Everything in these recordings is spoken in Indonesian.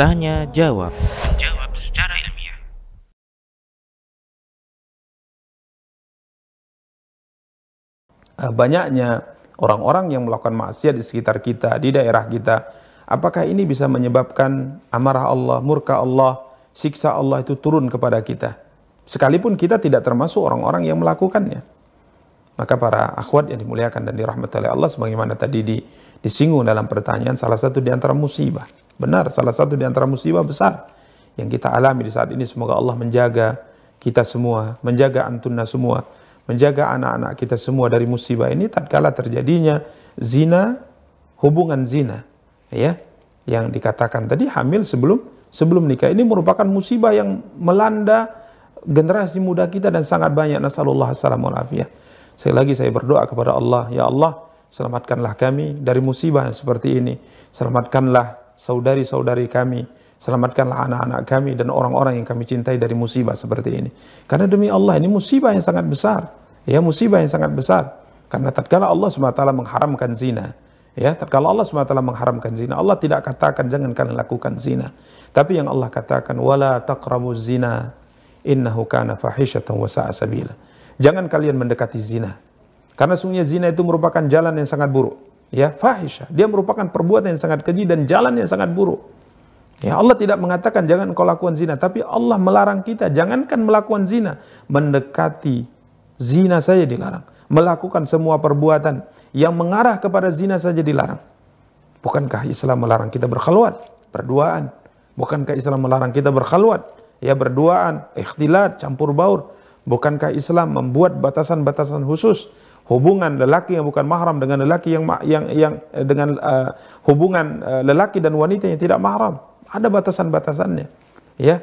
Tanya jawab. Jawab secara ilmiah. Eh, banyaknya orang-orang yang melakukan maksiat di sekitar kita, di daerah kita, apakah ini bisa menyebabkan amarah Allah, murka Allah, siksa Allah itu turun kepada kita? Sekalipun kita tidak termasuk orang-orang yang melakukannya. Maka para akhwat yang dimuliakan dan dirahmati oleh Allah sebagaimana tadi di, disinggung dalam pertanyaan salah satu di antara musibah. Benar, salah satu di antara musibah besar yang kita alami di saat ini semoga Allah menjaga kita semua, menjaga antunna semua, menjaga anak-anak kita semua dari musibah ini. Tatkala terjadinya zina, hubungan zina, ya, yang dikatakan tadi hamil sebelum sebelum nikah ini merupakan musibah yang melanda generasi muda kita dan sangat banyak. Nasallallahu alaihi Sekali lagi saya berdoa kepada Allah, ya Allah, selamatkanlah kami dari musibah yang seperti ini. Selamatkanlah saudari-saudari kami, selamatkanlah anak-anak kami dan orang-orang yang kami cintai dari musibah seperti ini. Karena demi Allah ini musibah yang sangat besar. Ya, musibah yang sangat besar. Karena tatkala Allah SWT mengharamkan zina, ya, tatkala Allah SWT mengharamkan zina, Allah tidak katakan jangan kalian lakukan zina. Tapi yang Allah katakan wala taqrabu zina innahu kana fahishatan wa sa'a sabila. Jangan kalian mendekati zina. Karena sungguhnya zina itu merupakan jalan yang sangat buruk. Ya, fahisha. Dia merupakan perbuatan yang sangat keji dan jalan yang sangat buruk. Ya, Allah tidak mengatakan jangan kau lakukan zina, tapi Allah melarang kita jangankan melakukan zina, mendekati zina saja dilarang. Melakukan semua perbuatan yang mengarah kepada zina saja dilarang. Bukankah Islam melarang kita berkhalwat, berduaan? Bukankah Islam melarang kita berkhalwat, ya berduaan, ikhtilat, campur baur? Bukankah Islam membuat batasan-batasan khusus hubungan lelaki yang bukan mahram dengan lelaki yang yang yang eh, dengan uh, hubungan uh, lelaki dan wanita yang tidak mahram? Ada batasan-batasannya. Ya.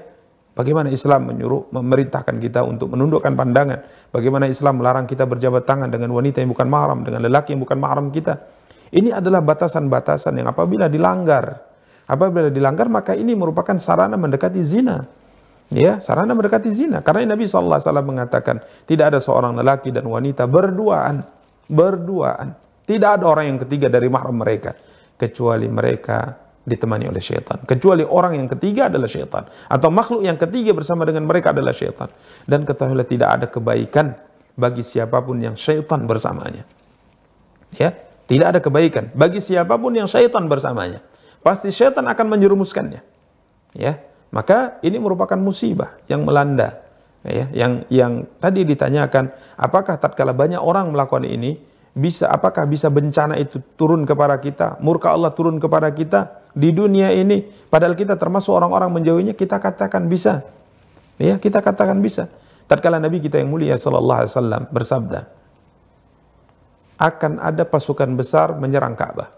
Bagaimana Islam menyuruh memerintahkan kita untuk menundukkan pandangan? Bagaimana Islam melarang kita berjabat tangan dengan wanita yang bukan mahram, dengan lelaki yang bukan mahram kita? Ini adalah batasan-batasan yang apabila dilanggar, apabila dilanggar maka ini merupakan sarana mendekati zina. Ya, sarana mendekati zina. Karena Nabi SAW mengatakan, tidak ada seorang lelaki dan wanita berduaan. Berduaan. Tidak ada orang yang ketiga dari mahram mereka. Kecuali mereka ditemani oleh syaitan. Kecuali orang yang ketiga adalah syaitan. Atau makhluk yang ketiga bersama dengan mereka adalah syaitan. Dan ketahuilah tidak ada kebaikan bagi siapa pun yang syaitan bersamanya. Ya, tidak ada kebaikan bagi siapa pun yang syaitan bersamanya. Pasti syaitan akan menjerumuskannya. Ya, maka ini merupakan musibah yang melanda. Ya, yang yang tadi ditanyakan, apakah tatkala banyak orang melakukan ini, bisa apakah bisa bencana itu turun kepada kita, murka Allah turun kepada kita di dunia ini, padahal kita termasuk orang-orang menjauhinya, kita katakan bisa. Ya, kita katakan bisa. Tatkala Nabi kita yang mulia sallallahu alaihi wasallam bersabda, akan ada pasukan besar menyerang Ka'bah.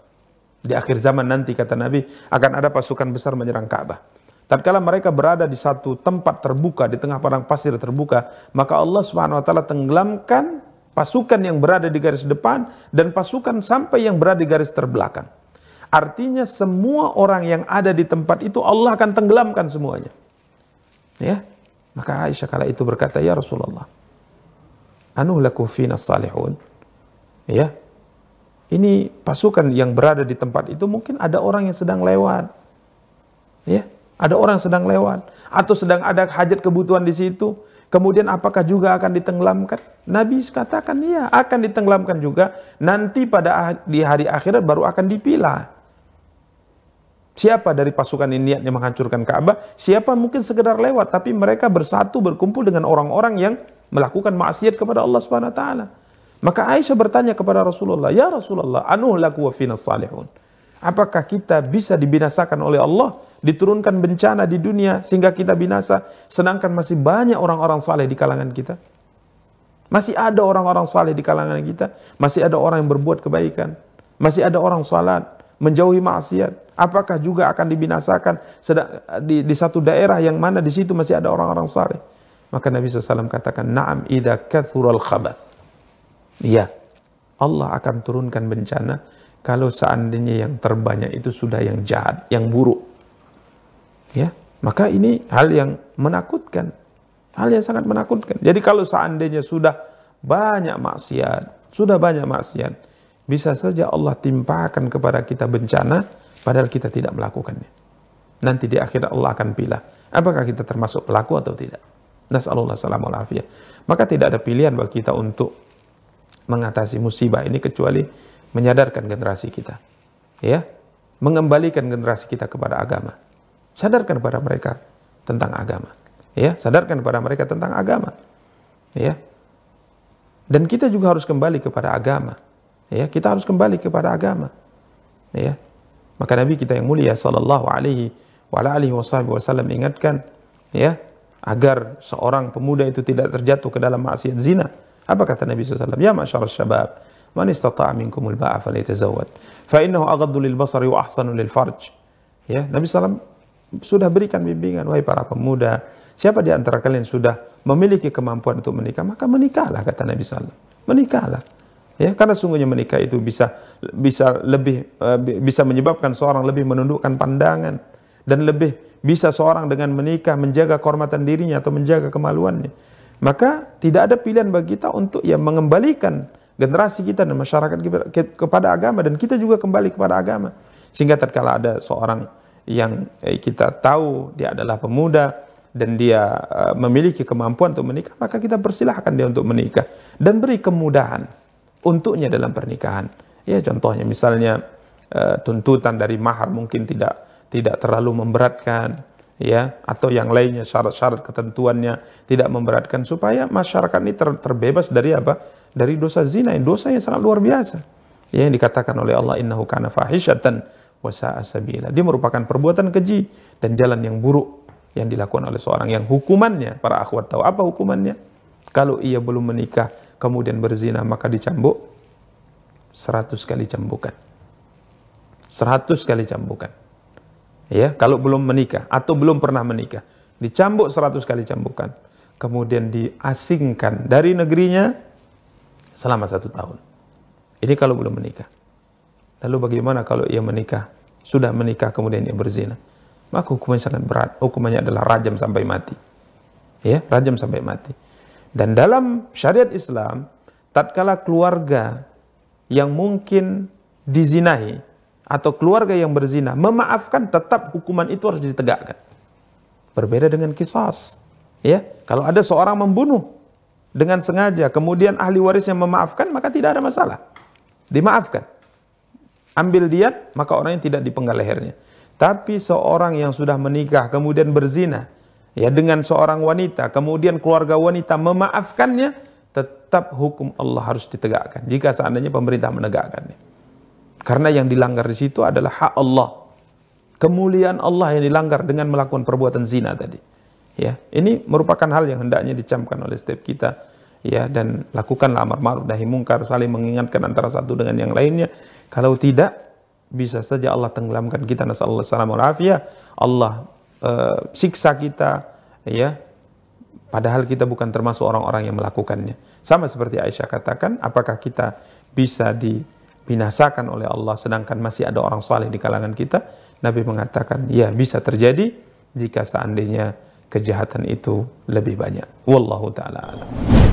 Di akhir zaman nanti kata Nabi akan ada pasukan besar menyerang Ka'bah. Tatkala mereka berada di satu tempat terbuka di tengah padang pasir terbuka, maka Allah Subhanahu wa taala tenggelamkan pasukan yang berada di garis depan dan pasukan sampai yang berada di garis terbelakang. Artinya semua orang yang ada di tempat itu Allah akan tenggelamkan semuanya. Ya. Maka Aisyah kala itu berkata, "Ya Rasulullah, anu lakum fina salihun?" Ya. Ini pasukan yang berada di tempat itu mungkin ada orang yang sedang lewat. Ada orang sedang lewat atau sedang ada hajat kebutuhan di situ. Kemudian apakah juga akan ditenggelamkan? Nabi katakan iya, akan ditenggelamkan juga. Nanti pada di hari akhirat baru akan dipilah. Siapa dari pasukan ini niatnya menghancurkan Ka'bah? Siapa mungkin sekedar lewat, tapi mereka bersatu berkumpul dengan orang-orang yang melakukan maksiat kepada Allah Subhanahu wa taala. Maka Aisyah bertanya kepada Rasulullah, "Ya Rasulullah, anuh laku wa fina salihun?" Apakah kita bisa dibinasakan oleh Allah? Diturunkan bencana di dunia sehingga kita binasa, sedangkan masih banyak orang-orang saleh di kalangan kita. Masih ada orang-orang saleh di kalangan kita, masih ada orang yang berbuat kebaikan, masih ada orang salat, menjauhi maksiat. Apakah juga akan dibinasakan di, di satu daerah yang mana di situ masih ada orang-orang saleh? Maka Nabi SAW katakan, Naam idha kathural khabath. Iya, Allah akan turunkan bencana kalau seandainya yang terbanyak itu sudah yang jahat, yang buruk. Ya, maka ini hal yang menakutkan. Hal yang sangat menakutkan. Jadi kalau seandainya sudah banyak maksiat, sudah banyak maksiat, bisa saja Allah timpakan kepada kita bencana padahal kita tidak melakukannya. Nanti di akhirat Allah akan pilih apakah kita termasuk pelaku atau tidak. Nas'alullah salam afiyah. Maka tidak ada pilihan bagi kita untuk mengatasi musibah ini kecuali menyadarkan generasi kita. Ya, mengembalikan generasi kita kepada agama. Sadarkan kepada mereka tentang agama. Ya, sadarkan kepada mereka tentang agama. Ya. Dan kita juga harus kembali kepada agama. Ya, kita harus kembali kepada agama. Ya. Maka Nabi kita yang mulia sallallahu alaihi wasallam ingatkan ya agar seorang pemuda itu tidak terjatuh ke dalam maksiat zina. Apa kata Nabi SAW? Ya masyarakat syabab, man istata'a minkumul ba'a falyatazawwad. Fa innahu aghaddu lil basari wa ahsanu lil farj. Ya, Nabi SAW sudah berikan bimbingan wahai para pemuda, siapa di antara kalian sudah memiliki kemampuan untuk menikah, maka menikahlah kata Nabi SAW. Menikahlah ya karena sungguhnya menikah itu bisa bisa lebih uh, bisa menyebabkan seorang lebih menundukkan pandangan dan lebih bisa seorang dengan menikah menjaga kehormatan dirinya atau menjaga kemaluannya maka tidak ada pilihan bagi kita untuk ya mengembalikan generasi kita dan masyarakat kita kepada agama dan kita juga kembali kepada agama sehingga tatkala ada seorang yang eh, kita tahu dia adalah pemuda dan dia uh, memiliki kemampuan untuk menikah maka kita persilahkan dia untuk menikah dan beri kemudahan untuknya dalam pernikahan. Ya contohnya misalnya uh, tuntutan dari mahar mungkin tidak tidak terlalu memberatkan ya atau yang lainnya syarat-syarat ketentuannya tidak memberatkan supaya masyarakat ini ter, terbebas dari apa? Dari dosa zina, yang dosa yang sangat luar biasa. Ya, yang dikatakan oleh Allah innahu kana fahishatan wa sa'a sabila. Dia merupakan perbuatan keji dan jalan yang buruk yang dilakukan oleh seorang yang hukumannya para akhwat tahu apa hukumannya? Kalau ia belum menikah kemudian berzina maka dicambuk 100 kali cambukan. 100 kali cambukan. Ya, kalau belum menikah atau belum pernah menikah, dicambuk 100 kali cambukan. Kemudian diasingkan dari negerinya selama satu tahun. Ini kalau belum menikah. Lalu bagaimana kalau ia menikah, sudah menikah kemudian ia berzina? Maka hukumannya sangat berat. Hukumannya adalah rajam sampai mati. Ya, rajam sampai mati. Dan dalam syariat Islam, tatkala keluarga yang mungkin dizinahi atau keluarga yang berzina memaafkan tetap hukuman itu harus ditegakkan. Berbeda dengan kisas. Ya, kalau ada seorang membunuh dengan sengaja kemudian ahli warisnya memaafkan maka tidak ada masalah. Dimaafkan. Ambil diat maka orang yang tidak dipenggal lehernya. Tapi seorang yang sudah menikah kemudian berzina ya dengan seorang wanita, kemudian keluarga wanita memaafkannya, tetap hukum Allah harus ditegakkan. Jika seandainya pemerintah menegakkannya. Karena yang dilanggar di situ adalah hak Allah. Kemuliaan Allah yang dilanggar dengan melakukan perbuatan zina tadi. Ya, ini merupakan hal yang hendaknya dicamkan oleh setiap kita. Ya dan lakukanlah amar ma'ruf nahi mungkar saling mengingatkan antara satu dengan yang lainnya. Kalau tidak bisa saja Allah tenggelamkan kita. Nasallallahu alaihi Allah uh, siksa kita ya. Padahal kita bukan termasuk orang-orang yang melakukannya. Sama seperti Aisyah katakan apakah kita bisa dibinasakan oleh Allah sedangkan masih ada orang saleh di kalangan kita? Nabi mengatakan ya bisa terjadi jika seandainya kejahatan itu lebih banyak. Wallahu taala alam